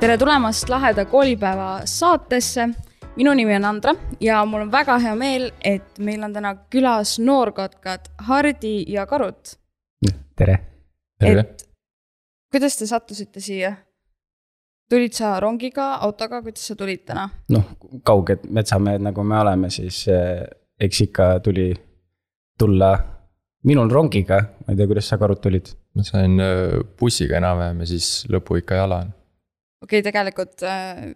tere tulemast laheda koolipäeva saatesse. minu nimi on Andra ja mul on väga hea meel, et meil on täna külas noorkotkad Hardi ja Karut. tere. et kuidas te sattusite siia? tulid sa rongiga, autoga, kuidas sa tulid täna? noh, kauged metsamehed, nagu me oleme, siis eh, eks ikka tuli tulla minul rongiga, ma ei tea, kuidas sa, Karut, tulid? ma sain äh, bussiga enam-vähem ja siis lõpu ikka jala. Okei okay,, tegelikult äh,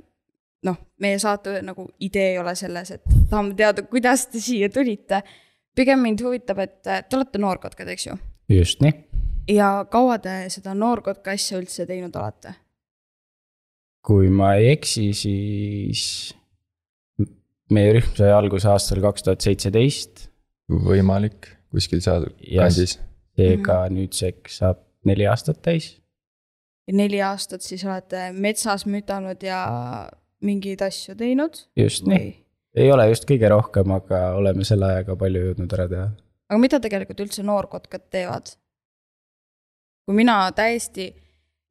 noh, meie saate nagu idee ei ole selles, et tahame teada, kuidas te siia tulite. pigem mind huvitab, et te olete noorkotkad, eks ju? just nii. ja kaua te seda noorkotka asja üldse teinud olete? kui ma ei eksi, siis meie rühm sai alguse aastal kaks tuhat seitseteist. võimalik, kuskil seal kandis seega mm -hmm. nüüdseks saab neli aastat täis. Neli aastat siis olete metsas mütanud ja mingeid asju teinud? just nii, ei ole just kõige rohkem, aga oleme selle ajaga palju jõudnud ära teha. aga mida tegelikult üldse noorkotkad teevad? kui mina täiesti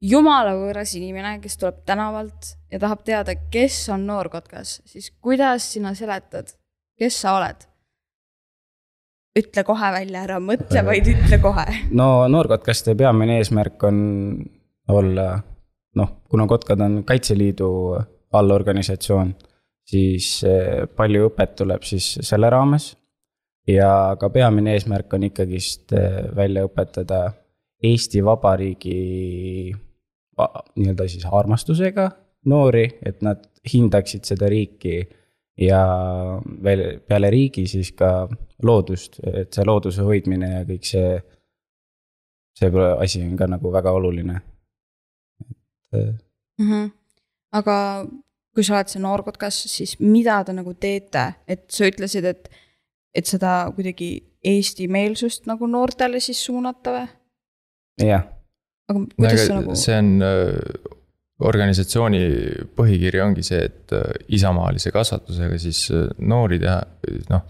jumala võõras inimene, kes tuleb tänavalt ja tahab teada, kes on noorkotkas, siis kuidas sina seletad, kes sa oled? ütle kohe välja, ära mõtle, vaid ütle kohe. no noorkotkaste peamine eesmärk on olla, noh, kuna kotkad on Kaitseliidu allorganisatsioon, siis eh, palju õpet tuleb siis selle raames. ja ka peamine eesmärk on ikkagist eh, välja õpetada Eesti Vabariigi nii-öelda siis armastusega noori, et nad hindaksid seda riiki ja veel peale riigi siis ka loodust, et see looduse hoidmine ja kõik see, see asi on ka nagu väga oluline. Mm. -hmm. aga kui sa oled see noorkotkas, siis mida te nagu teete, et sa ütlesid, et, et seda kuidagi eestimeelsust nagu noortele siis suunata või? jah. aga kuidas sa nagu? see on organisatsiooni põhikiri ongi see, et äh, isamaalise kasvatusega siis äh, noori teha, noh,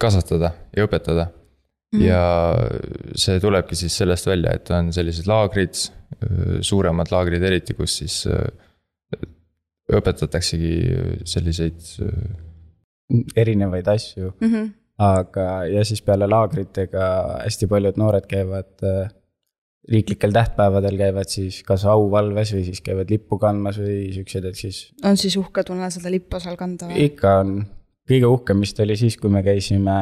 kasvatada ja õpetada mm. ja see tulebki siis sellest välja, et on sellised laagrid, äh, suuremad laagrid eriti, kus siis õpetataksegi selliseid. erinevaid asju mm, -hmm. aga, ja siis peale laagritega hästi paljud noored käivad riiklikel tähtpäevadel käivad siis kas auvalves või siis käivad lippu kandmas või siuksed, et siis. on siis uhke tunne seda lippu seal kanda või? ikka on, kõige uhkem vist oli siis, kui me käisime.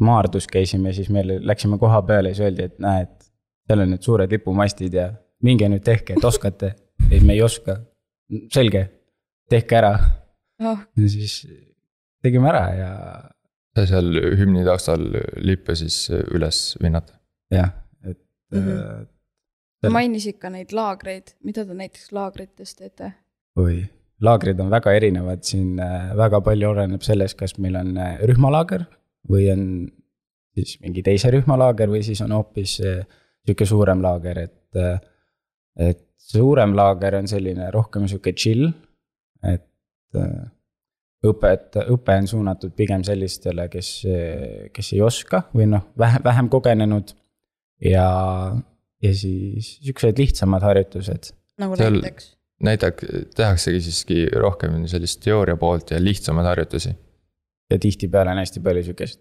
Maardus käisime, siis me läksime koha peale ja siis öeldi, et näed, seal on need suured lipumastid ja minge nüüd tehke, et oskate. ei, me ei oska. selge, tehke ära oh.. ja siis tegime ära ja. seal hümni taustal lippe siis üles vinnata. jah mm. -hmm. mainisid ka neid laagreid, mida te näiteks laagrites teete? oi, laagrid on väga erinevad, siin äh, väga palju oleneb sellest, kas meil on äh, rühmalaager või on siis mingi teise rühma laager või siis on hoopis sihuke suurem laager, et. et suurem laager on selline rohkem sihuke chill, et õpet, õpe on suunatud pigem sellistele, kes, kes ei oska või noh, vähem, vähem kogenenud ja, ja siis siuksed lihtsamad harjutused. nagu näiteks? näiteks tehaksegi siiski rohkem sellist teooria poolt ja lihtsamaid harjutusi. Ja tihtipeale on hästi palju sihukest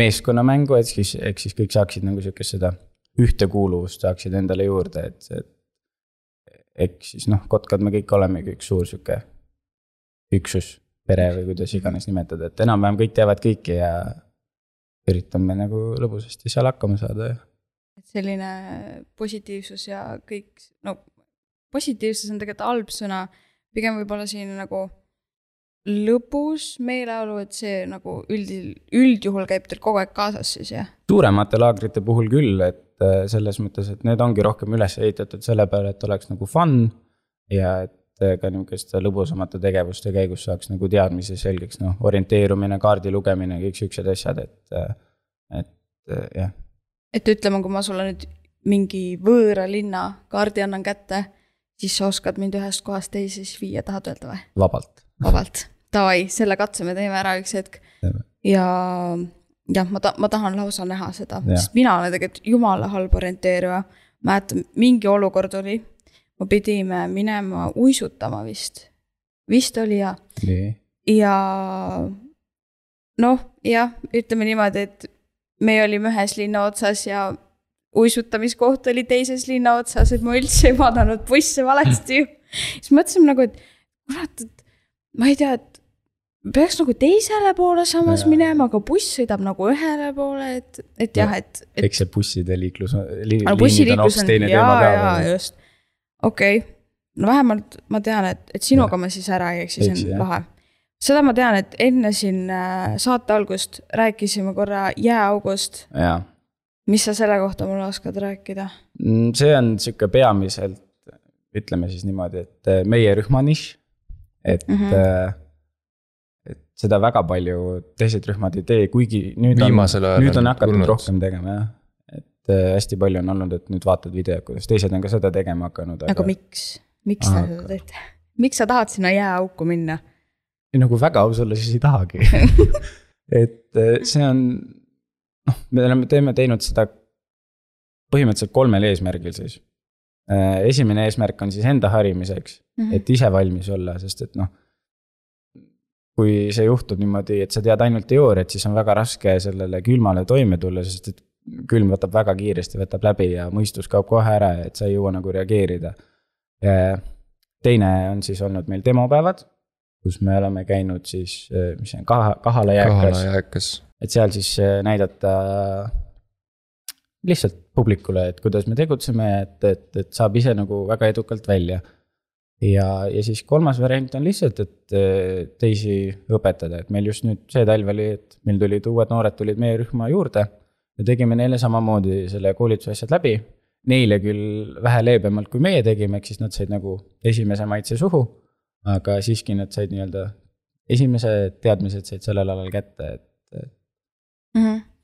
meeskonnamängu, et siis, eks siis kõik saaksid nagu sihukest seda ühtekuuluvust saaksid endale juurde, et, et. eks siis noh, kotkad me kõik olemegi üks suur sihuke üksus, pere või kuidas iganes nimetada, et enam-vähem kõik teavad kõike ja üritame nagu lõbusasti seal hakkama saada ja et selline positiivsus ja kõik, no positiivsus on tegelikult halb sõna, pigem võib-olla selline nagu lõbus meeleolu, et see nagu üldil, üldjuhul käib teil kogu aeg kaasas siis, jah? suuremate laagrite puhul küll, et äh, selles mõttes, et need ongi rohkem üles ehitatud selle peale, et oleks nagu fun ja et äh, ka niisuguste lõbusamate tegevuste käigus saaks nagu teadmisi selgeks, noh, orienteerumine, kaardi lugemine, kõik siuksed asjad, et, äh, et jah et ütleme, kui ma sulle nüüd mingi võõra linna kaardi annan kätte, siis sa oskad mind ühest kohast teise siis viia, tahad öelda või? vabalt. Vabalt, davai, selle katse me teeme ära üks hetk. ja jah, ma ta-, ma tahan lausa näha seda, sest mina olen tegelikult jumala halb orienteerija. mäletan, mingi olukord oli, me pidime minema uisutama vist, vist oli ja, ja noh, jah, ütleme niimoodi, et me olime ühes linna otsas ja uisutamiskoht oli teises linna otsas, et ma üldse ei vaadanud busse valesti ju. siis mõtlesime nagu, et kurat, et ma ei tea, et peaks nagu teisele poole samas Jaa. minema, aga buss sõidab nagu ühele poole, et, et jah, et, et eks see busside liiklus li,, aga bussiliiklus on, jaa, jaa, just. okei okay., no vähemalt ma tean, et, et sinuga ma siis ära ei eksi, see on lahe. seda ma tean, et enne siin äh, saate algust rääkisime korra jääaugust. mis sa selle kohta mulle oskad rääkida? Mm, see on sihuke peamiselt, ütleme siis niimoodi, et äh, meie rühma nišš. Et mm. -hmm. et seda väga palju teised rühmad ei tee, kuigi nüüd Viimasel on nüüd on hakatud tulnud. rohkem tegema jah. et äh, hästi palju on olnud, et nüüd vaatad videot, kuidas teised on ka seda tegema hakanud, aga miks, miks te seda teete? miks sa tahad sinna jääauku minna? ei, nagu väga aus olla, siis ei tahagi. et äh, see on, noh, me oleme, teeme teinud seda põhimõtteliselt kolmel eesmärgil siis. Esimene eesmärk on siis enda harimiseks, Mhm. et ise valmis olla, sest et noh. kui see juhtub niimoodi, et sa tead ainult teooriat, siis on väga raske sellele külmale toime tulla, sest et külm võtab väga kiiresti, võtab läbi ja mõistus kaob kohe ära, et sa ei jõua nagu reageerida. teine on siis olnud meil demopäevad, kus me oleme käinud siis, mis see on, kaha, Kahala jääkas kahala jääkas. et seal siis äh, näidata lihtsalt publikule, et kuidas me tegutseme, et, et, et saab ise nagu väga edukalt välja. ja, ja siis kolmas variant on lihtsalt, et äh, teisi õpetada, et meil just nüüd see talv oli, et meil tulid uued noored tulid meie rühma juurde. me tegime neile samamoodi selle koolituse asjad läbi. Neile küll vähe leebemalt, kui meie tegime, ehk siis nad said nagu esimese maitse suhu. aga siiski nad said nii-öelda esimesed teadmised said sellel alal kätte, et, et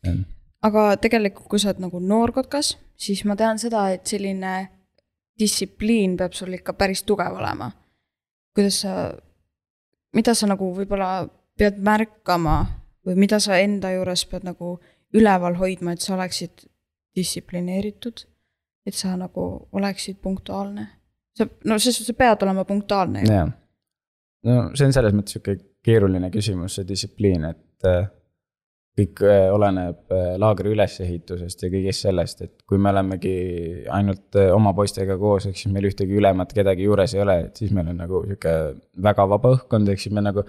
Mhm. Aga tegelikult, kui sa oled nagu noorkotkas, siis ma tean seda, et selline distsipliin peab sul ikka päris tugev olema. kuidas sa, mida sa nagu võib-olla pead märkama või mida sa enda juures pead nagu üleval hoidma, et sa oleksid distsiplineeritud, et sa nagu oleksid punktuaalne. sa, no sa, sa pead olema punktuaalne ju. no see on selles mõttes sihuke keeruline küsimus, see distsipliin, et äh, kõik äh, oleneb äh, laagri ülesehitusest ja kõigest sellest, et kui me olemegi ainult äh, oma poistega koos, ehk siis meil ühtegi ülemat kedagi juures ei ole, et siis meil on nagu sihuke väga vaba õhkkond, ehk siis me nagu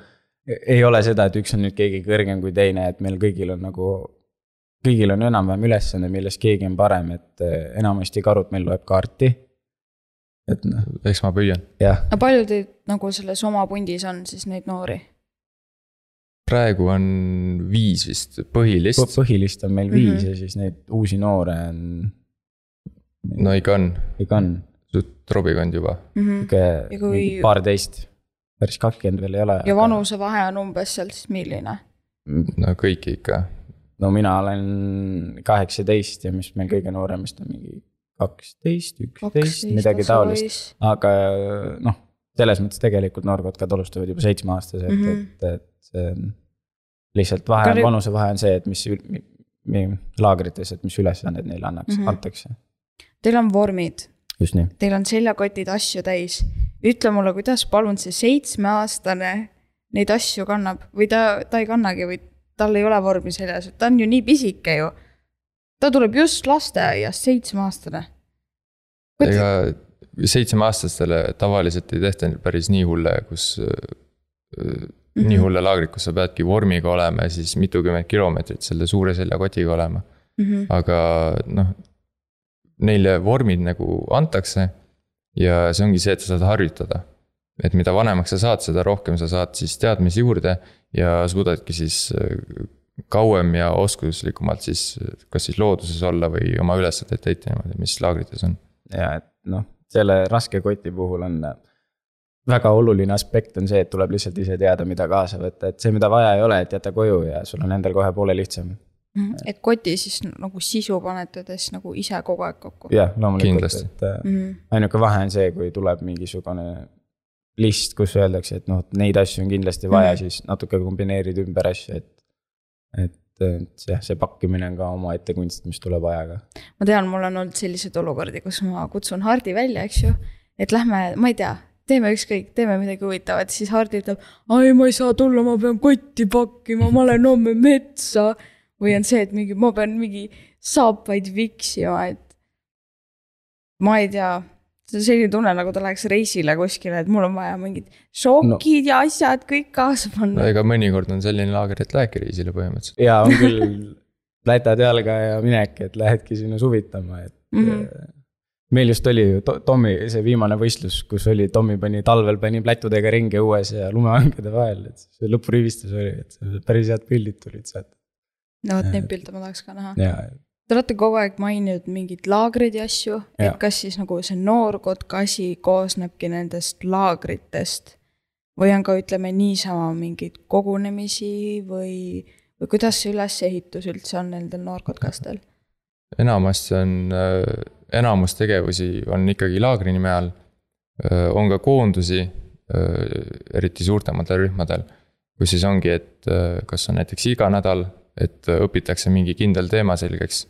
ei ole seda, et üks on nüüd keegi kõrgem kui teine, et meil kõigil on nagu, kõigil on enam-vähem ülesanne, milles keegi on parem, et enamasti Karut meil loeb kaarti. et noh, eks ma püüan. jah no palju teid nagu selles oma pundis on siis neid noori? Praegu on viis vist põhilist Põ-. põhilist on meil Mhm. viis ja siis neid uusi noore on. no ikka on, ikka on, trobikond juba. ja sihuke kui- mingi paarteist, päris kakskümmend veel ei ole. vanusevahe on umbes seal siis milline? no kõiki ikka. no mina olen kaheksateist ja mis meil kõige nooremast on mingi kaksteist, üksteist, midagi taolist. aga noh, selles mõttes tegelikult noorkotkad alustavad juba seitsmeaastaselt mm, Mhm. -hmm. et, et see on lihtsalt vahe nüüd- vanusevahe on see, et mis ül- mi- mi- laagrites, et mis ülesanded neile annaks mm. -hmm. antakse, Teil on vormid, just nii. teil on seljakotid asju täis. ütle mulle, kuidas palun see seitsmeaastane neid asju kannab või ta, ta ei kannagi või tal ei ole vormi seljas, ta on ju nii pisike ju. ta tuleb just lasteaiast, seitsmeaastane. ega seitsmeaastastele tavaliselt ei tehta päris nii hulle, kus mm. -hmm. nii hulle laagrit, kus sa peadki vormiga olema ja siis mitukümmend kilomeetrit selle suure seljakotiga olema. Mhm. aga noh, neile vormid nagu antakse ja see ongi see, et sa saad harjutada. et mida vanemaks sa saad, seda rohkem sa saad siis teadmisi juurde ja suudadki siis äh, kauem ja oskuslikumalt siis kas siis looduses olla või oma ülesandeid täita niimoodi, mis laagrites on. ja et noh, selle raske koti puhul on väga oluline aspekt on see, et tuleb lihtsalt ise teada, mida kaasa võtta, et see, mida vaja ei ole, et jäta koju ja sul on endal kohe poole lihtsam. Mhm. et koti siis nagu sisu panete te siis nagu ise kogu aeg kokku? jah, loomulikult, et äh, Mhm. ainuke vahe on see, kui tuleb mingisugune list, kus öeldakse, et noh, neid asju on kindlasti vaja mm, -hmm. siis natuke kombineerid ümber asju, et. et, et jah, see pakkimine on ka omaette kunst, mis tuleb ajaga. ma tean, mul on olnud selliseid olukordi, kus ma kutsun Hardi välja, eks ju. et lähme, ma ei tea, teeme ükskõik, teeme midagi huvitavat, siis Hardi ütleb, ai, ma ei saa tulla, ma pean kotti pakkima, ma lähen homme metsa. või on see, et mingi, ma pean mingi saapaid viksima, et ma ei tea, see on selline tunne, nagu ta läheks reisile kuskile, et mul on vaja mingid šokid no. ja asjad kõik kaasa no panna. ega mõnikord on selline laager, et lähebki reisile põhimõtteliselt. ja on küll plätad jalga ja minek, et lähedki sinna suvitama, et mm. -hmm. Meil just oli ju To- Tommi see viimane võistlus, kus oli, Tommi pani talvel pani plätudega ringi õues ja lumehangede vahel, et see lõpurivistus oli, et see- päris head pildid tulid sealt no vot, neid pilte ma tahaks ka näha. ja Te olete kogu aeg maininud mingeid laagreid ja asju, et kas siis nagu see noorkotka asi koosnebki nendest laagritest või on ka ütleme niisama mingeid kogunemisi või, või kuidas see ülesehitus üldse on nendel noorkotkastel? enamasti on, enamus tegevusi on ikkagi laagri nime all. on ka koondusi, eriti suurtematel rühmadel, kus siis ongi, et kas on näiteks iga nädal, et õpitakse mingi kindel teema selgeks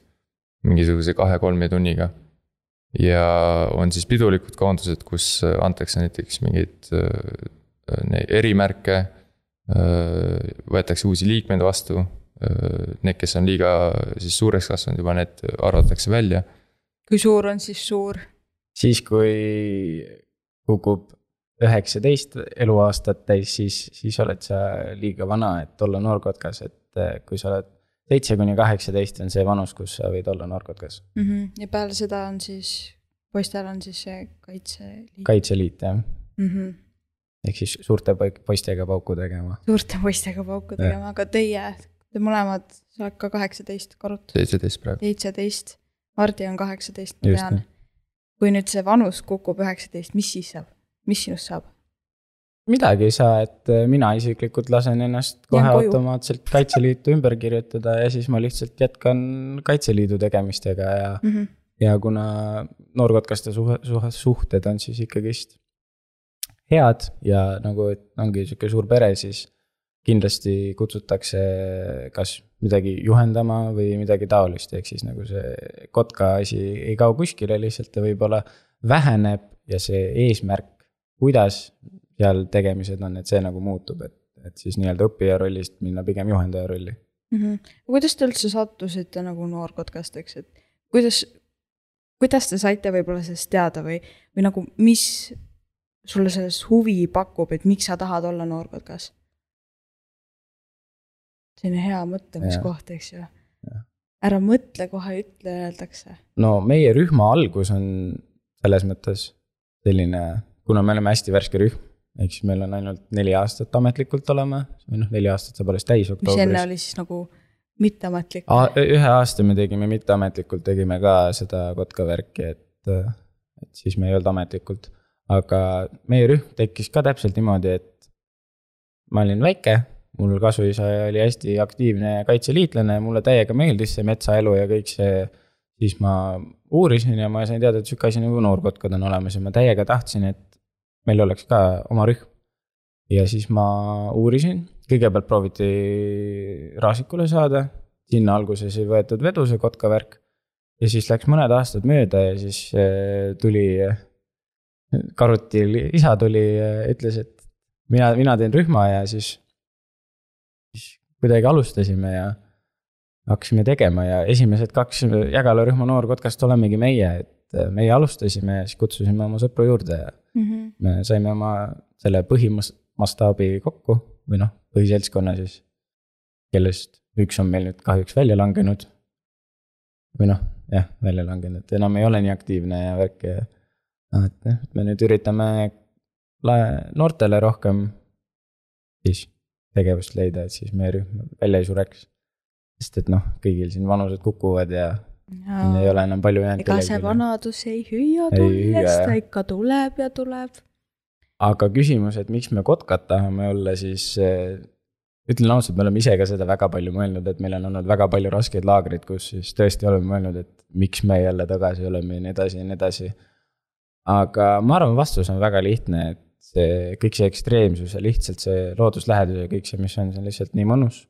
mingisuguse kahe-kolme tunniga. ja on siis pidulikud koondused, kus antakse näiteks mingeid erimärke, võetakse uusi liikmeid vastu, need, kes on liiga siis suureks kasvanud juba, need arvatakse välja kui suur on siis suur? siis, kui kukub üheksateist eluaastat täis, siis, siis oled sa liiga vana, et olla noorkotkas, et eh, kui sa oled seitse kuni kaheksateist on see vanus, kus sa võid olla noorkotkas. mm. -hmm. ja peale seda on siis, poistel on siis see Kaitseliit. kaitseliit jah, Mm -hmm. ehk siis suurte poistega pauku tegema. suurte poistega pauku tegema, aga teie, te mõlemad, sa oled ka kaheksateist korrut, seitseteist praegu. seitseteist, Hardi on kaheksateist, ma tean kui nüüd see vanus kukub üheksateist, mis siis saab, mis sinust saab? midagi ei saa, et eh, mina isiklikult lasen ennast kohe automaatselt Kaitseliitu ümber kirjutada ja siis ma lihtsalt jätkan Kaitseliidu tegemistega ja Mm -hmm. ja kuna noorkotkaste suhe, suhe, suhted on siis ikkagist head ja nagu et ongi sihuke suur pere, siis kindlasti kutsutakse kas midagi juhendama või midagi taolist, ehk siis nagu see kotka asi ei kao kuskile lihtsalt ta võib-olla väheneb ja see eesmärk, kuidas seal tegemised on, et see nagu muutub, et, et siis nii-öelda õppija rollist minna pigem juhendaja rolli. Mm -hmm. kuidas te üldse sattusite nagu noorkotkasteks, et kuidas, kuidas te saite võib-olla sellest teada või, või nagu mis sulle selles huvi pakub, et miks sa tahad olla noorkotkas? Selline hea mõtlemiskoht, eks ju. ära mõtle kohe, ütle, öeldakse. no meie rühma algus on selles mõttes selline, kuna me oleme hästi värske rühm, ehk siis meil on ainult neli aastat ametlikult oleme, või noh, neli aastat saab alles täis mis enne oktoobris. oli siis nagu mitteametlik. ühe aasta me tegime mitteametlikult, tegime ka seda kotka värki, et, et siis me ei olnud ametlikult. aga meie rühm tekkis ka täpselt niimoodi, et ma olin väike, mul kasuisa oli hästi aktiivne kaitseliitlane, mulle täiega meeldis see metsaelu ja kõik see. siis ma uurisin ja ma sain teada, et sihuke asi nagu noorkotkad on olemas ja ma täiega tahtsin, et meil oleks ka oma rühm. ja siis ma uurisin, kõigepealt prooviti Raasikule saada, sinna alguses ei võetud vedu see kotka värk. ja siis läks mõned aastad mööda ja siis eh, tuli, Karuti isa tuli, ütles, et mina, mina teen rühma ja siis, siis kuidagi alustasime ja hakkasime tegema ja esimesed kaks Jägala rühma noorkotkast olemegi meie, et meie alustasime ja siis kutsusime oma sõpru juurde ja Mm -hmm. me saime oma selle põhimastaabi kokku või noh, põhiseltskonna siis, kellest üks on meil nüüd kahjuks välja langenud. või noh, jah, välja langenud, enam ei ole nii aktiivne ja värk ja noh, et me nüüd üritame noortele rohkem siis tegevust leida, et siis meie rühm välja ei sureks. sest et noh, kõigil siin vanused kukuvad ja siin ei ole enam palju jäänud. ega see vanadus ei hüüa tullest, ta ikka tuleb ja tuleb. aga küsimus, et miks me kotkad tahame olla, siis eh, ütlen ausalt, me oleme ise ka seda väga palju mõelnud, et meil on olnud väga palju raskeid laagreid, kus siis tõesti oleme mõelnud, et miks me jälle tagasi oleme ja nii edasi ja nii edasi. aga ma arvan, vastus on väga lihtne, et see kõik see ekstreemsus ja lihtsalt see looduslähedus ja kõik see, mis on, see on lihtsalt nii mõnus.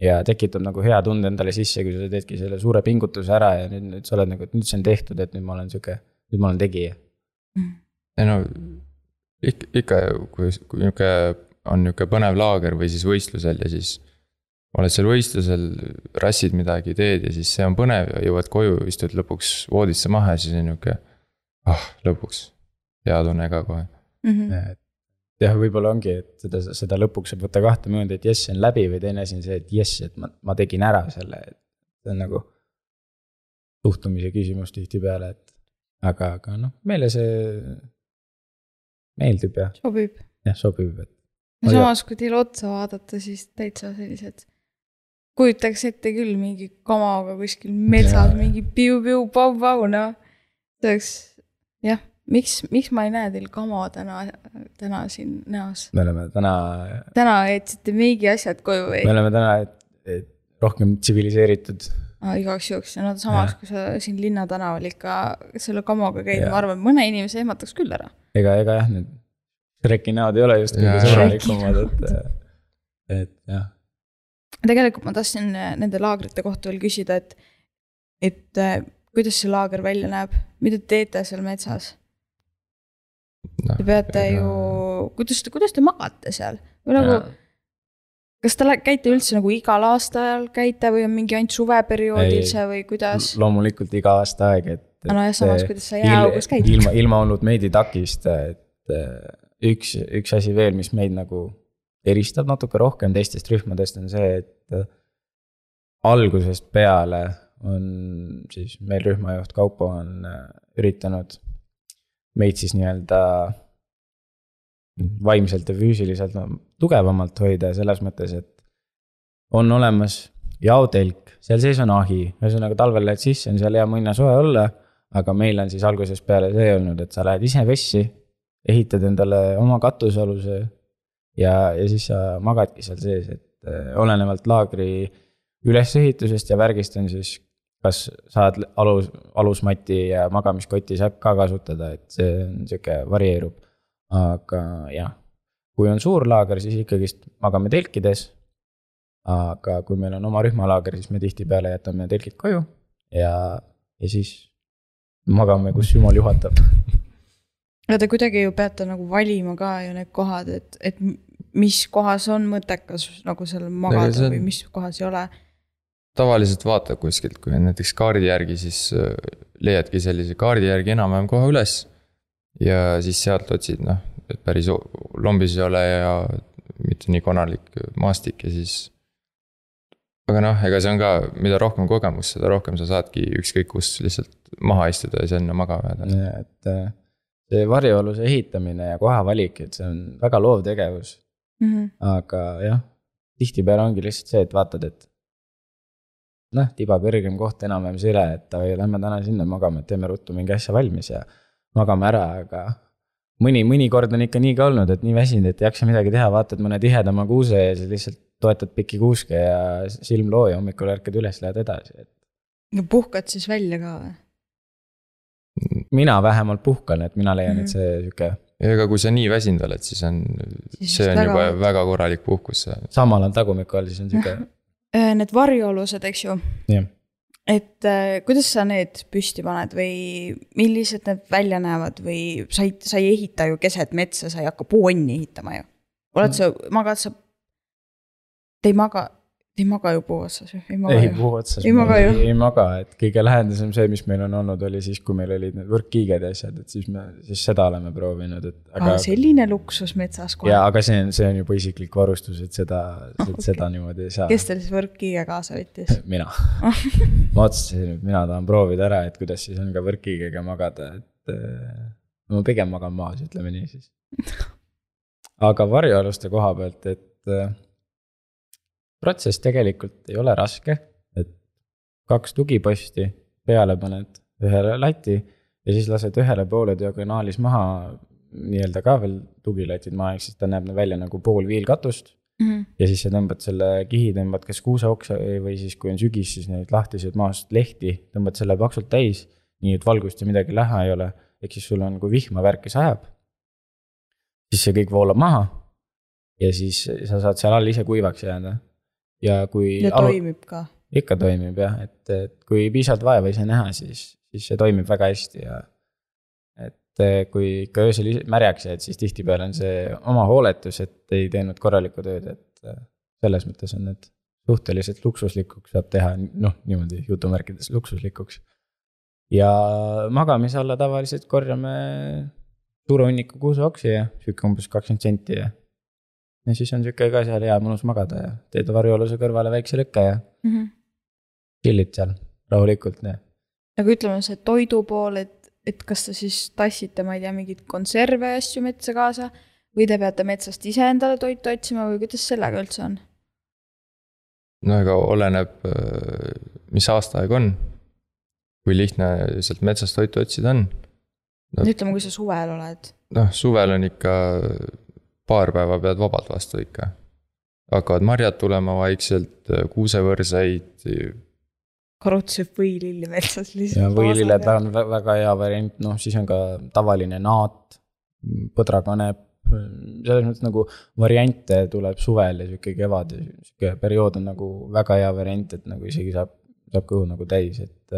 ja tekitab nagu hea tunde endale sisse, kui sa teedki selle suure pingutuse ära ja nüüd, nüüd sa oled nagu, et nüüd see on tehtud, et nüüd ma olen sihuke, nüüd ma olen tegija. ei no ikka, ikka kui, kui nihuke on nihuke põnev laager või siis võistlusel ja siis. oled seal võistlusel, rassid midagi, teed ja siis see on põnev ja jõuad koju, istud lõpuks voodisse maha ja siis on nihuke. ah, lõpuks, hea tunne ka kohe mm. -hmm. et jah, võib-olla ongi, et seda, seda lõpuks saab võtta kahte mööda, et jess, see on läbi või teine asi on see, et jess, et ma, ma tegin ära selle, et see on nagu. suhtumise küsimus tihtipeale, et aga, aga noh, meile see meeldib ja sobib. jah, sobib, et. no samas, kui teile otsa vaadata, siis täitsa sellised. kujutaks ette küll mingi kamaga kuskil metsas mingi piu-piu-pau-pau, noh. see oleks, jah, miks, miks ma ei näe teil kama täna, täna siin näos? me oleme täna. täna jätsite mingi asjad koju või? me oleme täna et, et rohkem tsiviliseeritud ah,. igaks juhuks, no samas, kui sa siin Linnatanaval ikka selle kamoga käid, ma arvan, et mõne inimese ehmataks küll ära. ega, ega jah, need Shreki näod ei ole just kõige sõbralikumad, et, et jah. tegelikult ma tahtsin nende laagrite kohta veel küsida, et, et kuidas see laager välja näeb, mida te teete seal metsas no,? Te peate ja... ju, kuidas te, kuidas te magate seal või nagu ja kas te käite üldse nagu igal aastaajal käite või on mingi ainult suveperioodil see või kuidas? loomulikult iga aasta aeg, et. nojah, samas kuidas sa jääaugus käid. ilma, ilma olnud takista, et üks, üks asi veel, mis meid nagu eristab natuke rohkem teistest rühmadest, on see, et algusest peale on siis meil rühmajuht Kaupo on üritanud meid siis nii-öelda vaimselt ja füüsiliselt tugevamalt hoida selles mõttes, et on olemas jaotelk, seal sees on ahi, ühesõnaga talvel lähed sisse, on seal hea muinasoe olla. aga meil on siis algusest peale see olnud, et sa lähed ise vessi, ehitad endale oma katusealuse ja, ja siis sa magadki seal sees, et äh, olenevalt laagri ülesehitusest ja värgist on siis kas saad alus, alusmati ja magamiskoti saab ka kasutada, et see on sihuke varieerub aga jah, kui on suur laager, siis ikkagist magame telkides. aga kui meil on oma rühmalaager, siis me tihtipeale jätame telgid koju ja, ja siis magame, kus jumal juhatab. ja te kuidagi ju peate nagu valima ka ju need kohad, et, et mis kohas on mõttekas nagu seal magada on... või mis kohas ei ole tavaliselt vaatad kuskilt, kui on näiteks kaardi järgi, siis äh, leiadki sellise kaardi järgi enam-vähem koha üles ja siis sealt otsid noh, et päris lombis ei ole ja mitte nii konarlik maastik ja siis. aga noh, ega see on ka, mida rohkem kogemust, seda rohkem sa saadki ükskõik kus lihtsalt maha istuda ja sinna magama jääda. et äh, see varjualuse ehitamine ja koha valik, et see on väga loov tegevus mm. -hmm. aga jah, tihtipeale ongi lihtsalt see, et vaatad, et noh, tiba kõrgem koht enam-vähem sile, et davai, lähme täna sinna magama, et teeme ruttu mingi asja valmis ja magame ära, aga mõni, mõnikord on ikka nii ka olnud, et nii väsinud, et ei jaksa midagi teha, vaatad mõne tihedama kuuse ja siis lihtsalt toetad pikki kuuske ja silm loo ja hommikul ärkad üles, lähed edasi, et. ja puhkad siis välja ka või? mina vähemalt puhkan, et mina leian mm, -hmm. et see sihuke. ega kui sa nii väsinud oled, siis on, see on väga... juba väga korralik puhkus. samal on tagumiku all, siis on sihuke. Äh, need varjualused, eks ju. jah et äh, kuidas sa need püsti paned või millised need välja näevad või sa ei, sa ei ehita ju keset metsa, sa ei hakka puuonni ehitama ju. oled sa, magad sa, te ei maga, ei maga ju puu otsas ju, ei maga ei, ju. puu otsas ei maga ju. ei maga, et kõige lähedasem see, mis meil on olnud, oli siis, kui meil olid need võrkkiiged ja asjad, et siis me, siis seda oleme proovinud, et. aga selline luksus metsas kohe. jaa, aga see on, see on juba isiklik varustus, et seda okay., seda niimoodi ei saa. kes teil siis võrkkiige kaasa võttis? mina ma otsustasin, et mina tahan proovida ära, et kuidas siis on ka võrkkiigega magada, et äh, ma pigem magan maas, ütleme nii siis. aga varjualuste koha pealt, et äh, protsess tegelikult ei ole raske, et kaks tugiposti, peale paned ühele lati ja siis lased ühele poole diagonaalis maha nii-öelda ka veel tugilatid maha, ehk siis ta näeb välja nagu pool viilkatust mm. -hmm. ja siis sa tõmbad selle kihi, tõmbad kas kuuseoksa või siis, kui on sügis, siis neid lahtiseid maast lehti, tõmbad selle paksult täis, nii et valgust ja midagi näha ei ole. ehk siis sul on, kui vihma värki sajab, siis see kõik voolab maha ja siis sa saad seal all ise kuivaks jääda ja kui. ja alu... toimib ka. ikka toimib jah, et, et kui piisavalt vaeva ise näha, siis, siis see toimib väga hästi ja. et eh, kui ikka öösel märjaks jääd, siis tihtipeale on see oma hooletus, et ei teinud korralikku tööd, et eh, selles mõttes on need suhteliselt luksuslikuks saab teha, noh, niimoodi jutumärkides luksuslikuks. ja magamise alla tavaliselt korjame suure hunniku kuuseoksi ja sihuke umbes kakskümmend senti ja. Ja siis on sihuke ka seal hea mõnus magada ja teed varjualuse kõrvale väikse lõkke ja mm. -hmm. chill'id seal rahulikult ja aga ütleme, see toidu pool, et, et kas te siis tassite, ma ei tea, mingeid konserve ja asju metsa kaasa või te peate metsast ise endale toitu otsima või kuidas sellega üldse on? no ega oleneb, mis aastaaeg on. kui lihtne sealt metsast toitu otsida on. No. ütleme, kui sa suvel oled. noh, suvel on ikka paar päeva pead vabalt vastu ikka. hakkavad marjad tulema vaikselt, kuusevõrsaid, Karot sööb võililli metsas ja lihtsalt. võililled on vä- väga hea variant, noh siis on ka tavaline naat, põdrakanep. selles mõttes nagu variante tuleb suvel ja sihuke kevad ja sihuke periood on nagu väga hea variant, et nagu isegi saab, saab kõhu nagu täis, et.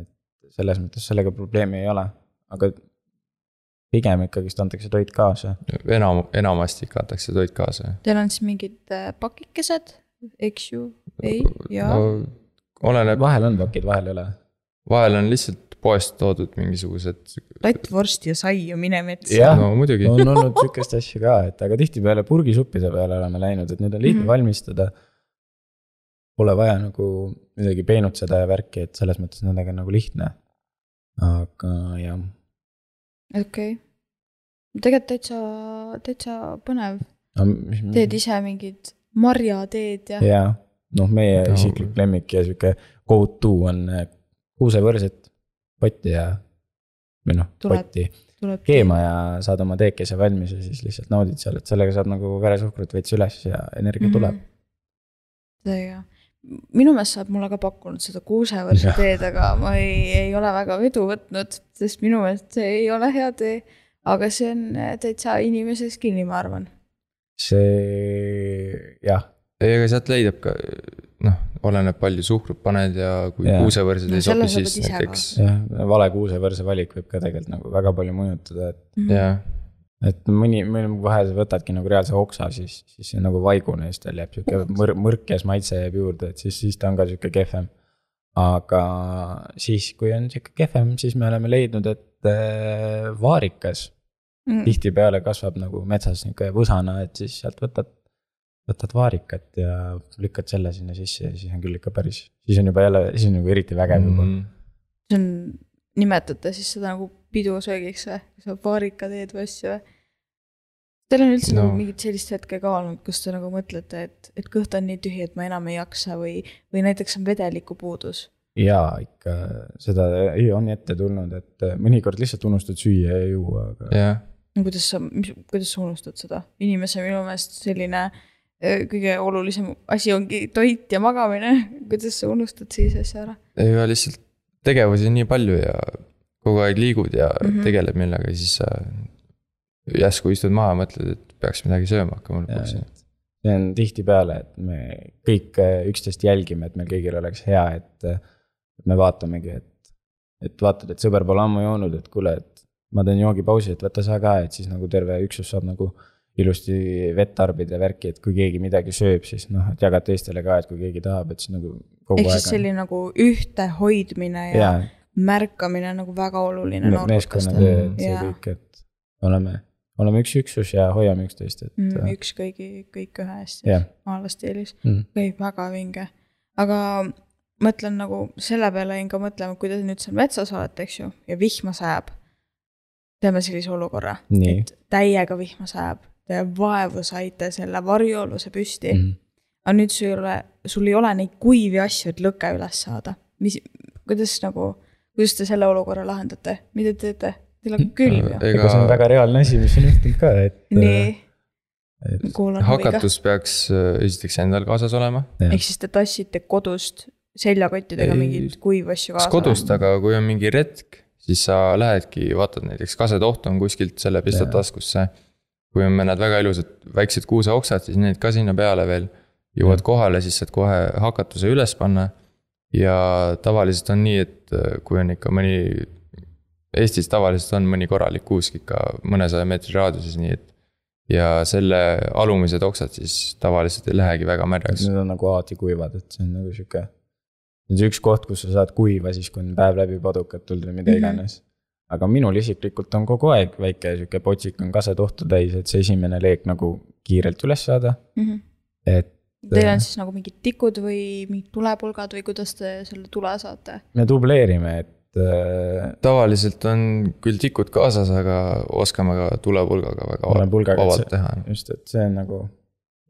et selles mõttes sellega probleemi ei ole, aga pigem ikkagist antakse toit kaasa. enam, enamasti ikka antakse toit kaasa. Teil on siis mingid äh, pakikesed, eks ju, ei, jaa no oleneb, vahel on pakid, vahel ei ole. vahel on lihtsalt poest toodud mingisugused, latt, vorsti ja saiu, mine metsa. Jah. no muidugi, on olnud sihukest asja ka, et aga tihtipeale purgisuppide peale oleme läinud, et need on lihtne mm. -hmm. valmistada. Pole vaja nagu midagi peenutseda ja värki, et selles mõttes nendega on nagu lihtne. aga jah, okei okay.. tegelikult täitsa, täitsa põnev. teed ise mingid marjateed ja, ja. ja noh, meie No. isiklik lemmik ja sihuke go to on äh, kuusevõrset, potti ja. või noh, Tuleb potti tuleb. keema ja saad oma teekese valmis ja siis lihtsalt naudid seal, et sellega saab nagu veresuhkrut veits üles ja energia tuleb. seega, minu meelest sa oled mulle ka pakkunud seda kuusevõrsa Jah. teed, aga ma ei, ei ole väga vedu võtnud, sest minu meelest see ei ole hea tee. aga see on äh, täitsa inimesest kinni, ma arvan. see jah, ei ega sealt leidab ka noh, oleneb palju suhkrut paned ja kui Jaa. kuusevõrsad No ei sobi, siis näiteks jah, vale kuusevõrse valik võib ka tegelikult nagu väga palju mõjutada, et, Mhm. jah, et mõni, mõni vahel sa võtadki nagu reaalse oksa, siis, siis see nagu vaigune, siis tal jääb sihuke mõr-, mõrkes maitse jääb juurde, et siis, siis ta on ka sihuke kehvem. aga siis, kui on sihuke kehvem, siis me oleme leidnud, et äh, vaarikas Mm. tihtipeale kasvab nagu metsas nihuke võsana, et siis sealt võtad, võtad vaarikat ja lükkad selle sinna sisse ja siis on küll ikka päris, siis on juba jälle, siis on nagu eriti vägev juba mm.. see on, nimetate siis seda nagu pidusöögiks või, sa vaarika teed või asju või? Teil on üldse no. No. nagu mingit sellist hetke ka olnud, kus te nagu mõtlete, et, et kõht on nii tühi, et ma enam ei jaksa või, või näiteks on vedelikupuudus. jaa, ikka seda ei- on ette tulnud, et mõnikord lihtsalt unustad süüa ja juua, aga jah, kuidas sa, kuidas sa unustad seda? inimese minu meelest selline öö, kõige olulisem asi ongi toit ja magamine. kuidas sa unustad sellise asja ära? ega lihtsalt tegevusi on nii palju ja kogu aeg liigud ja mm. -hmm. tegeled millegagi, siis sa järsku istud maha ja mõtled, et peaks midagi sööma hakkama lõpuks. see on tihtipeale, et me kõik äh, üksteist jälgime, et meil kõigil oleks hea, et äh, et me vaatamegi, et, et vaatad, et sõber pole ammu joonud, et kuule, et ma teen joogipausi, et võta sa ka, et siis nagu terve üksus saab nagu ilusti vett tarbida ja värki, et kui keegi midagi sööb, siis noh, et jagad teistele ka, et kui keegi tahab, et siis nagu ehk siis selline nagu ühtehoidmine ja, jaa, märkamine on nagu väga oluline me- meeskonnatöö, et see kõik, et oleme, oleme üks üksus ja hoiame üksteist, et mm,. äh, üks kõigi, kõik ühe eest jah, maala stiilis. mm. okei, väga vinge. aga mõtlen nagu selle peale jäin ka mõtlema, kui te nüüd seal metsas olete, eks ju, ja vihma sajab. teeme sellise olukorra, et täiega vihma sajab, vaevu saite selle varjualuse püsti mm., mm.. aga nüüd sul ei ole, sul ei ole neid kuivi asju, et lõke üles saada. mis, kuidas nagu, kuidas te selle olukorra lahendate, mida te teete? Teil on külm ju. ega see on väga reaalne asi, mis on juhtunud ka, et. nii, et kuulan huviga. hakatus peaks äh, esiteks endal kaasas olema. ehk siis te tassite kodust seljakottidega Ei, mingeid kuivu asju kas kaasa? kodust, aga kui on mingi retk, siis sa lähedki, vaatad näiteks kasetoht on kuskilt, selle pistad taskusse. Kui on mõned väga ilusad väiksed kuuseoksad, siis need ka sinna peale veel. jõuad Jah. kohale, siis saad kohe hakatuse üles panna. ja tavaliselt on nii, et äh, kui on ikka mõni Eestis tavaliselt on mõni korralik kuusk ikka mõnesaja meetri raadiuses, nii et. ja selle alumised oksad siis tavaliselt ei lähegi väga märjaks. Need on nagu alati kuivad, et see on nagu sihuke. see on üks koht, kus sa saad kuiva siis, kui on päev läbi padukat tulnud või mida Mhm. iganes. Aga minul isiklikult on kogu aeg väike sihuke potsik on kasetohtu täis, et see esimene leek nagu kiirelt üles saada, Mhm. et. Teil on siis nagu mingid tikud või mingid tulepulgad või kuidas te selle tule saate? me dubleerime, et äh, tavaliselt on küll tikud kaasas, aga oskame ka tulepulgaga väga Tulepulgaga, vabalt see- teha. just, et see on nagu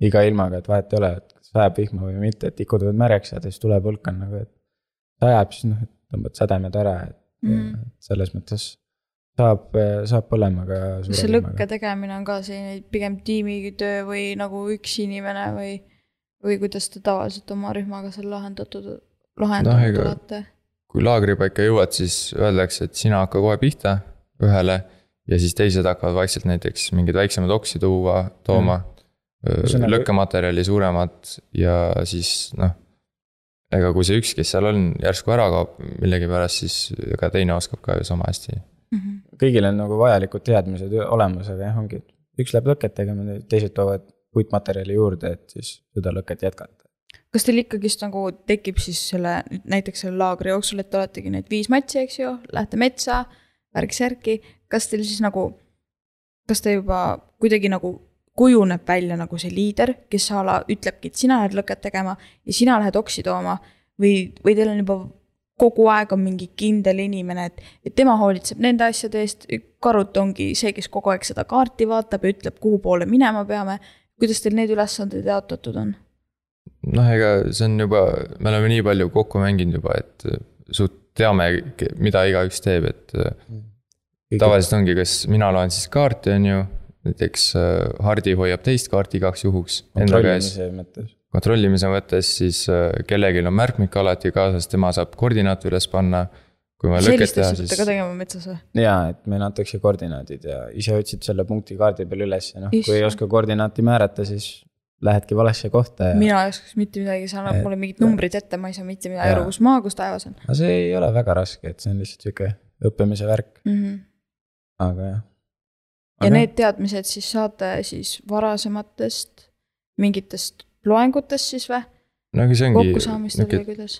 iga ilmaga, et vahet ei ole, et kas sajab vihma või mitte, et tikud võivad märjaks jääda, siis tulepulk on nagu, et. sajab, siis noh, et tõmbad sädemed ära, et Mhm. selles mõttes saab, saab põlemaga. kas see lõkke tegemine on ka selline pigem tiimitöö või nagu üks inimene või, või kuidas te tavaliselt oma rühmaga seal lahendatud, lahendanud ega- olete? kui laagripaika jõuad, siis öeldakse, et sina hakka kohe pihta ühele ja siis teised hakkavad vaikselt näiteks mingeid väiksemaid oksi tuua, tooma mm. Lõkkematerjali suuremat ja siis noh. Ega kui see üks, kes seal on, järsku ära kaob millegipärast, siis ega teine oskab ka ju sama hästi. Mhm. kõigil on nagu vajalikud teadmised olemas, aga jah, ongi, et üks läheb lõket tegema, teised toovad puitmaterjali juurde, et siis seda lõket jätkata. kas teil ikkagist nagu tekib siis selle, näiteks selle laagri jooksul, et te oletegi need viis matši, eks ju, lähete metsa, värk-särki, kas teil siis nagu, kas te juba kuidagi nagu kujuneb välja nagu see liider, kes a la ütlebki, et sina lähed lõket tegema ja sina lähed oksi tooma või, või teil on juba kogu aeg on mingi kindel inimene, et, et tema hoolitseb nende asjade eest, Karut ongi see, kes kogu aeg seda kaarti vaatab ja ütleb, kuhu poole minema peame. kuidas teil need ülesanded jaotatud on? noh, ega see on juba, me oleme nii palju kokku mänginud juba, et suht teame, mida igaüks teeb, et tavaliselt ongi, kas mina loen siis kaarti, on ju, näiteks äh, Hardi hoiab teist kaarti igaks juhuks kontrollimise mõttes. kontrollimise mõttes siis äh, kellelgi on märkmik alati kaasas, tema saab koordinaate üles panna. kui me lõket teha, siis ka tegema metsas või? jaa, et meile antakse koordinaadid ja ise otsid selle punkti kaardi peal üles ja noh, kui ei oska koordinaati määrata, siis lähedki valesse kohta ja. mina ei oskaks mitte midagi, sa annad Et- mulle mingid numbrid ette, ma ei saa mitte midagi aru, kus maa, kus taevas on aga see ei ole väga raske, et see on lihtsalt sihuke õppimise värk, mm. -hmm. aga jah. Ja need teadmised siis saate siis varasematest mingitest loengutest siis või? no aga see ongi.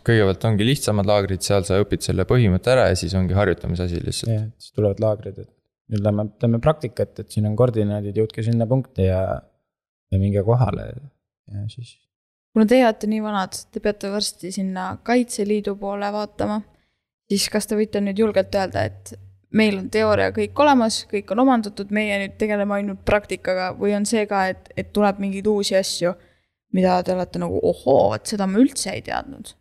kõigepealt ongi lihtsamad laagrid, seal sa õpid selle põhimõtte ära ja siis ongi harjutamise asi lihtsalt. jah, siis tulevad laagrid, et nüüd lähme, teeme praktikat, et siin on koordinaadid, jõudke sinna punkti ja, ja minge kohale ja siis. kuna teie olete nii vanad, te peate varsti sinna Kaitseliidu poole vaatama, siis kas te võite nüüd julgelt öelda, et meil on teooria kõik olemas, kõik on omandatud, meie nüüd tegeleme ainult praktikaga või on see ka, et, et tuleb mingeid uusi asju, mida te olete nagu ohoo, vot seda ma üldse ei teadnud.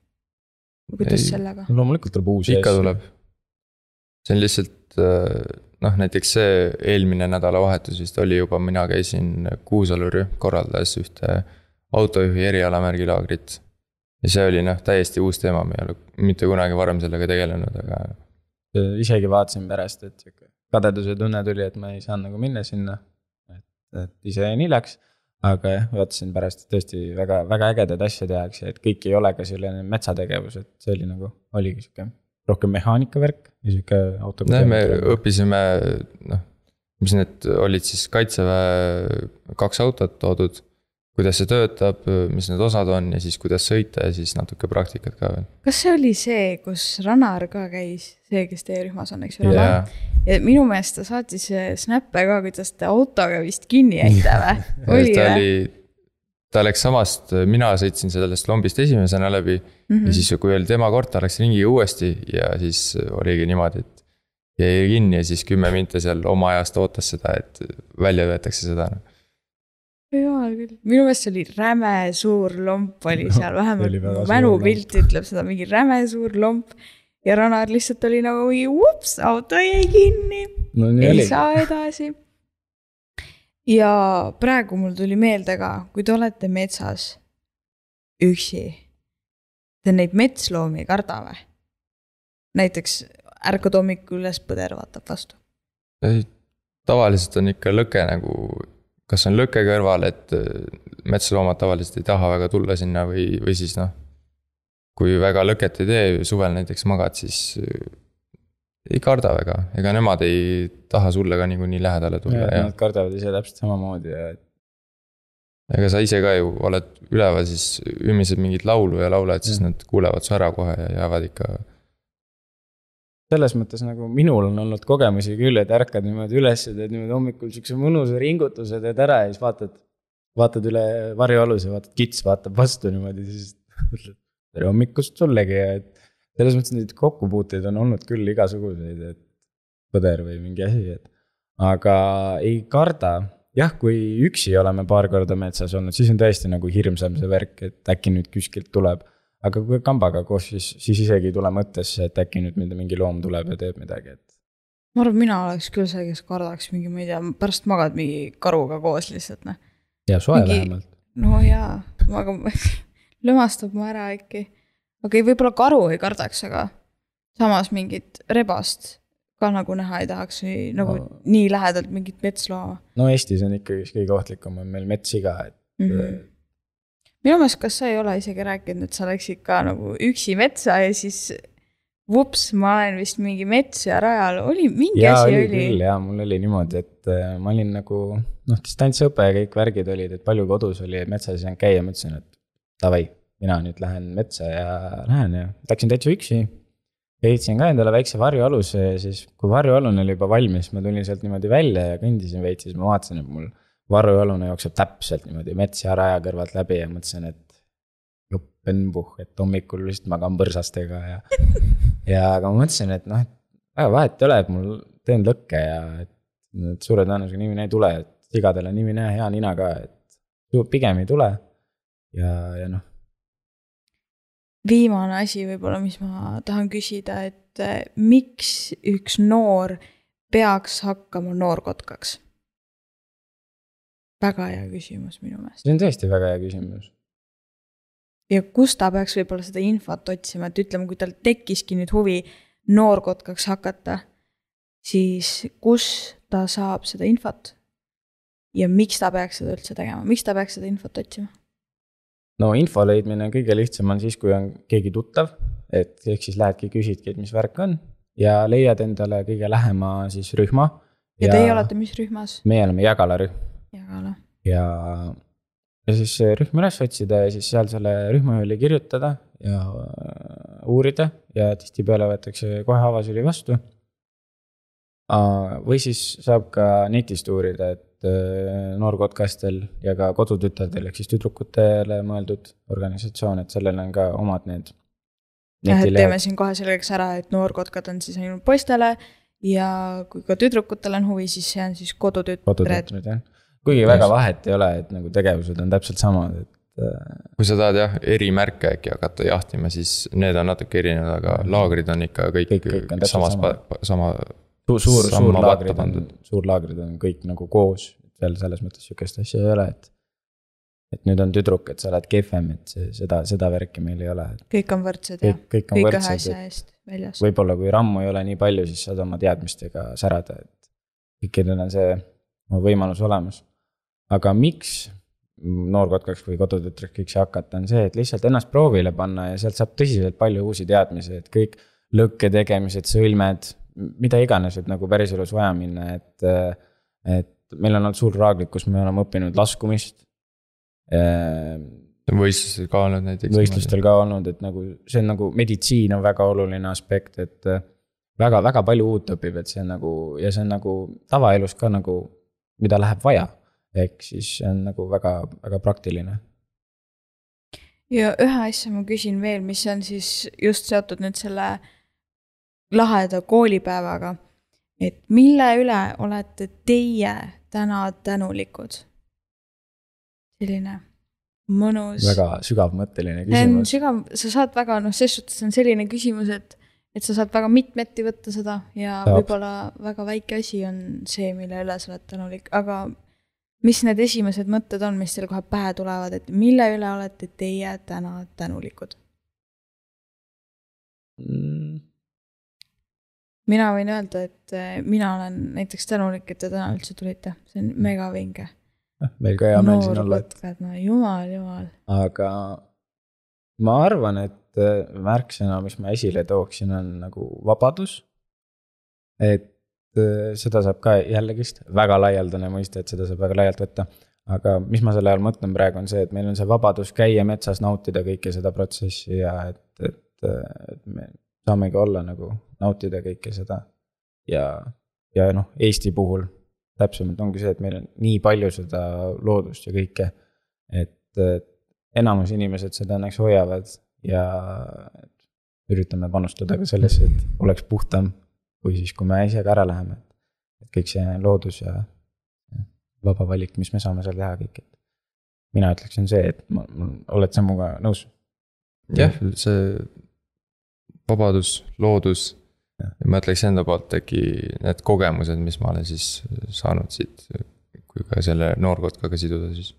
kuidas Ei. sellega? loomulikult tuleb uusi ikka tuleb. see on lihtsalt äh, noh, näiteks see eelmine nädalavahetus vist oli juba, mina käisin Kuusalu rühm korraldas ühte autojuhi erialamärgilaagrit. ja see oli noh, täiesti uus teema, me ei ole mitte kunagi varem sellega tegelenud, aga isegi vaatasin pärast, et sihuke kadeduse tunne tuli, et ma ei saanud nagu minna sinna. et, et ise jäin hiljaks, aga jah, vaatasin pärast, et tõesti väga, väga ägedaid asju tehakse, et kõik ei ole ka selline metsategevus, et see oli nagu, oligi sihuke rohkem mehaanika värk ja sihuke auto. noh, me õppisime noh, mis need olid siis kaitseväe kaks autot toodud. Kuidas see töötab, mis need osad on ja siis kuidas sõita ja siis natuke praktikat ka veel. kas see oli see, kus Ranar ka käis, see, kes teie rühmas on, eks ju? jaa, ja minu meelest ta saatis äh, snap'e ka, kuidas te autoga vist kinni jäite või? oli ta või? ta läks samast, mina sõitsin sellest lombist esimesena läbi Mhm. ja siis, kui oli tema kord, ta läks ringiga uuesti ja siis oligi niimoodi, et jäi kinni ja siis kümme minti seal oma ajast ootas seda, et välja võetakse seda jumal küll, minu meelest see oli räme suur lomp oli seal, oli vähemalt mälupilt ütleb seda, mingi räme suur lomp. ja Ranar lihtsalt oli nagu mingi ups, auto jäi kinni, no ei oligi. saa edasi. ja praegu mul tuli meelde ka, kui te olete metsas üksi, te neid metsloomi ei karda või? näiteks ärkad hommikul üles, põder vaatab vastu. ei, tavaliselt on ikka lõke nagu, kas on lõke kõrval, et äh, metsloomad tavaliselt ei taha väga tulla sinna või, või siis noh. kui väga lõket ei tee, suvel näiteks magad, siis äh, ei karda väga, ega nemad ei taha sulle ka niikuinii lähedale tulla Nad kardavad ise täpselt samamoodi ja ega sa ise ka ju oled üleval, siis ümised mingit laulu ja laulad, siis Mm. nad kuulevad su ära kohe ja jäävad ikka. Selles mõttes nagu minul on olnud kogemusi küll, et ärkad niimoodi üles, teed niimoodi hommikul siukse mõnusa ringutuse, teed ära ja siis vaatad, vaatad üle varjualuse, vaatad kits vaatab vastu niimoodi, siis mõtled tere hommikust sullegi ja et selles mõttes neid kokkupuuteid on olnud küll igasuguseid, et põder või mingi asi, et aga ei karda. jah, kui üksi oleme paar korda metsas olnud, siis on tõesti nagu hirmsam see värk, et äkki nüüd kuskilt tuleb aga kui kambaga koos, siis, siis isegi ei tule mõttesse, et äkki nüüd mingi- mingi loom tuleb ja teeb midagi, et. ma arvan, mina oleks küll see, kes kardaks mingi, ma ei tea, pärast magad mingi karuga koos lihtsalt noh. ja soe Mingi- vähemalt. no jaa, aga lömastab mu ära äkki. okei okay,, võib-olla karu ei kardaks, aga samas mingit rebast ka nagu näha ei tahaks või nagu No. nii lähedalt mingit metslooma no Eestis on ikkagi kõige ohtlikum on meil metssiga, et mm. -hmm. Minu meelest, kas sa ei ole isegi rääkinud, et sa läksid ka nagu üksi metsa ja siis vups, ma olen vist mingi metssõja rajal, oli mingi jaa, asi oli küll jaa, mul oli niimoodi, et äh, ma olin nagu noh, distantsõpe ja kõik värgid olid, et palju kodus oli metsas ei saanud käia, mõtlesin, et davai, mina nüüd lähen metsa ja lähen ja läksin täitsa üksi. ehitasin ka endale väikse varjualuse ja siis, kui varjualune oli juba valmis, ma tulin sealt niimoodi välja ja kõndisin veits, siis ma vaatasin, et mul varjualune jookseb täpselt niimoodi mets ja raja kõrvalt läbi ja mõtlesin, et joppenpuh, et hommikul vist magan põrsastega ja ja aga ma mõtlesin, et noh, et väga vahet ei ole, et mul teen lõkke ja et, suure tõenäosusega nimine ei tule, et sigadel on nimine hea nina ka, et pigem ei tule. ja, ja noh, viimane asi võib-olla, mis ma tahan küsida, et eh, miks üks noor peaks hakkama noorkotkaks? Väga hea küsimus minu meelest. see on tõesti väga hea küsimus. ja kust ta peaks võib-olla seda infot otsima, et ütleme, kui tal tekkiski nüüd huvi noorkotkaks hakata, siis kus ta saab seda infot? ja miks ta peaks seda üldse tegema, miks ta peaks seda infot otsima? no info leidmine kõige lihtsam on siis, kui on keegi tuttav, et ehk siis lähedki küsidki, et mis värk on ja leiad endale kõige lähema siis rühma. ja teie olete mis rühmas? meie oleme Jägala rühm. Ja, ja siis rühm üles otsida ja siis seal selle rühma juurde kirjutada ja äh, uurida ja tihtipeale võetakse kohe avasüli vastu. või siis saab ka netist uurida, et äh, noorkotkastel ja ka kodutütardel ehk siis tüdrukutele mõeldud organisatsioon, et sellel on ka omad need. jah, et teeme siin kohe selgeks ära, et noorkotkad on siis ainult poistele ja kui ka tüdrukutel on huvi, siis see on siis kodutütred. kodutütred jah, kuigi väga vahet ei ole, et nagu tegevused on täpselt samad, et äh, kui sa tahad jah, erimärke äkki hakata jahtima, siis need on natuke erinevad, aga laagrid on ikka kõik, Kõik- kõik on samas, sama. sama, suur, suur, suurlaagrid on suurlaagrid on kõik nagu koos, seal selles mõttes sihukest asja ei ole, et. et nüüd on tüdruk, et sa oled kehvem, et see, seda, seda värki meil ei ole, kõik on võrdsed ja kõik, kõik on kõik ühe võrdsed, asja et eest väljas. võib-olla kui rammu ei ole nii palju, siis saad oma teadmistega särada, et kõikidel on see võimalus olemas. Aga miks noorkotkaks või kodutütreks hakata, on see, et lihtsalt ennast proovile panna ja sealt saab tõsiselt palju uusi teadmisi, et kõik lõkke tegemised, sõlmed, mida iganes võib nagu päriselus vaja minna, et, et meil on olnud suur raaglik, kus me oleme õppinud laskumist. võistlustel ka olnud näiteks. võistlustel ka olnud, et nagu see on nagu meditsiin on väga oluline aspekt, et väga, väga palju uut õpib, et see on nagu ja see on nagu tavaelus ka nagu, mida läheb vaja. Ehk siis see on nagu väga, väga praktiline. ja ühe asja ma küsin veel, mis on siis just seotud nüüd selle laheda koolipäevaga. et mille üle olete teie täna tänulikud? selline mõnus. väga sügavmõtteline küsimus. sügav, sa saad väga noh, ses suhtes on selline küsimus, et, et sa saad väga mitmeti võtta seda ja võib-olla väga väike asi on see, mille üle sa oled tänulik, aga mis need esimesed mõtted on, mis teile kohe pähe tulevad, et mille üle olete teie täna tänulikud? Mm, mina võin öelda, et eh, mina olen näiteks tänulik, et te täna üldse tulite, see on mega vinge. noh, meil ka hea meel siin olla, et no jumal, jumal. aga ma arvan, et äh, märksõna, mis ma esile tooksin, on nagu vabadus. et seda saab ka jällegist väga laialdane mõiste, et seda saab väga laialt võtta. aga mis ma selle all mõtlen praegu, on see, et meil on see vabadus käia metsas, nautida kõike seda protsessi ja et, et, et me saamegi olla nagu, nautida kõike seda. ja, ja noh, Eesti puhul täpsemalt ongi see, et meil on nii palju seda loodust ja kõike, et, et enamus inimesed seda õnneks hoiavad ja üritame panustada ka sellesse, et oleks puhtam kui siis, kui me ise ka ära läheme. et kõik see loodus ja vaba valik, mis me saame seal teha kõik, et mina ütleksin see, et ma, oled sa minuga nõus? jah, see vabadus, loodus ja ma ütleks enda poolt äkki need kogemused, mis ma olen siis saanud siit, kui ka selle noorkotkaga siduda siis.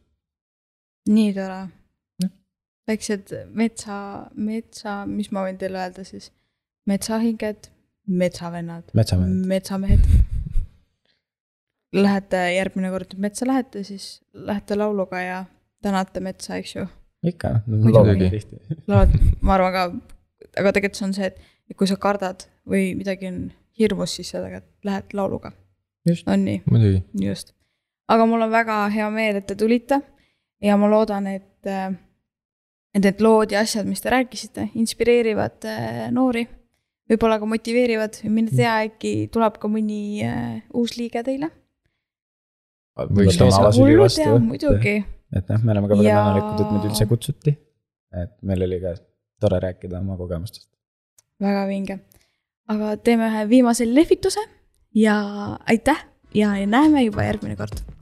nii tore. väiksed metsa, metsa, mis ma võin teile öelda siis, metsahinged metsavennad, metsamehed, metsamehed. Lähete järgmine kord metsa lähete, siis lähete lauluga ja tänate metsa, eks ju. ikka, tihti. laulad, ma arvan ka, aga tegelikult see on see, et kui sa kardad või midagi on hirmus, siis sa tegelikult lähed lauluga. on nii? muidugi. just. aga mul on väga hea meel, et te tulite ja ma loodan, et, et need lood ja asjad, mis te rääkisite, inspireerivad eh, noori võib-olla ka motiveerivad, mine tea, äkki tuleb ka mõni äh, uus liige teile. muidugi. et noh, me oleme ka väga ja... tänulikud, et meid üldse kutsuti. et meil oli ka tore rääkida oma kogemustest. väga vinge. aga teeme ühe viimase lehvituse ja aitäh ja näeme juba järgmine kord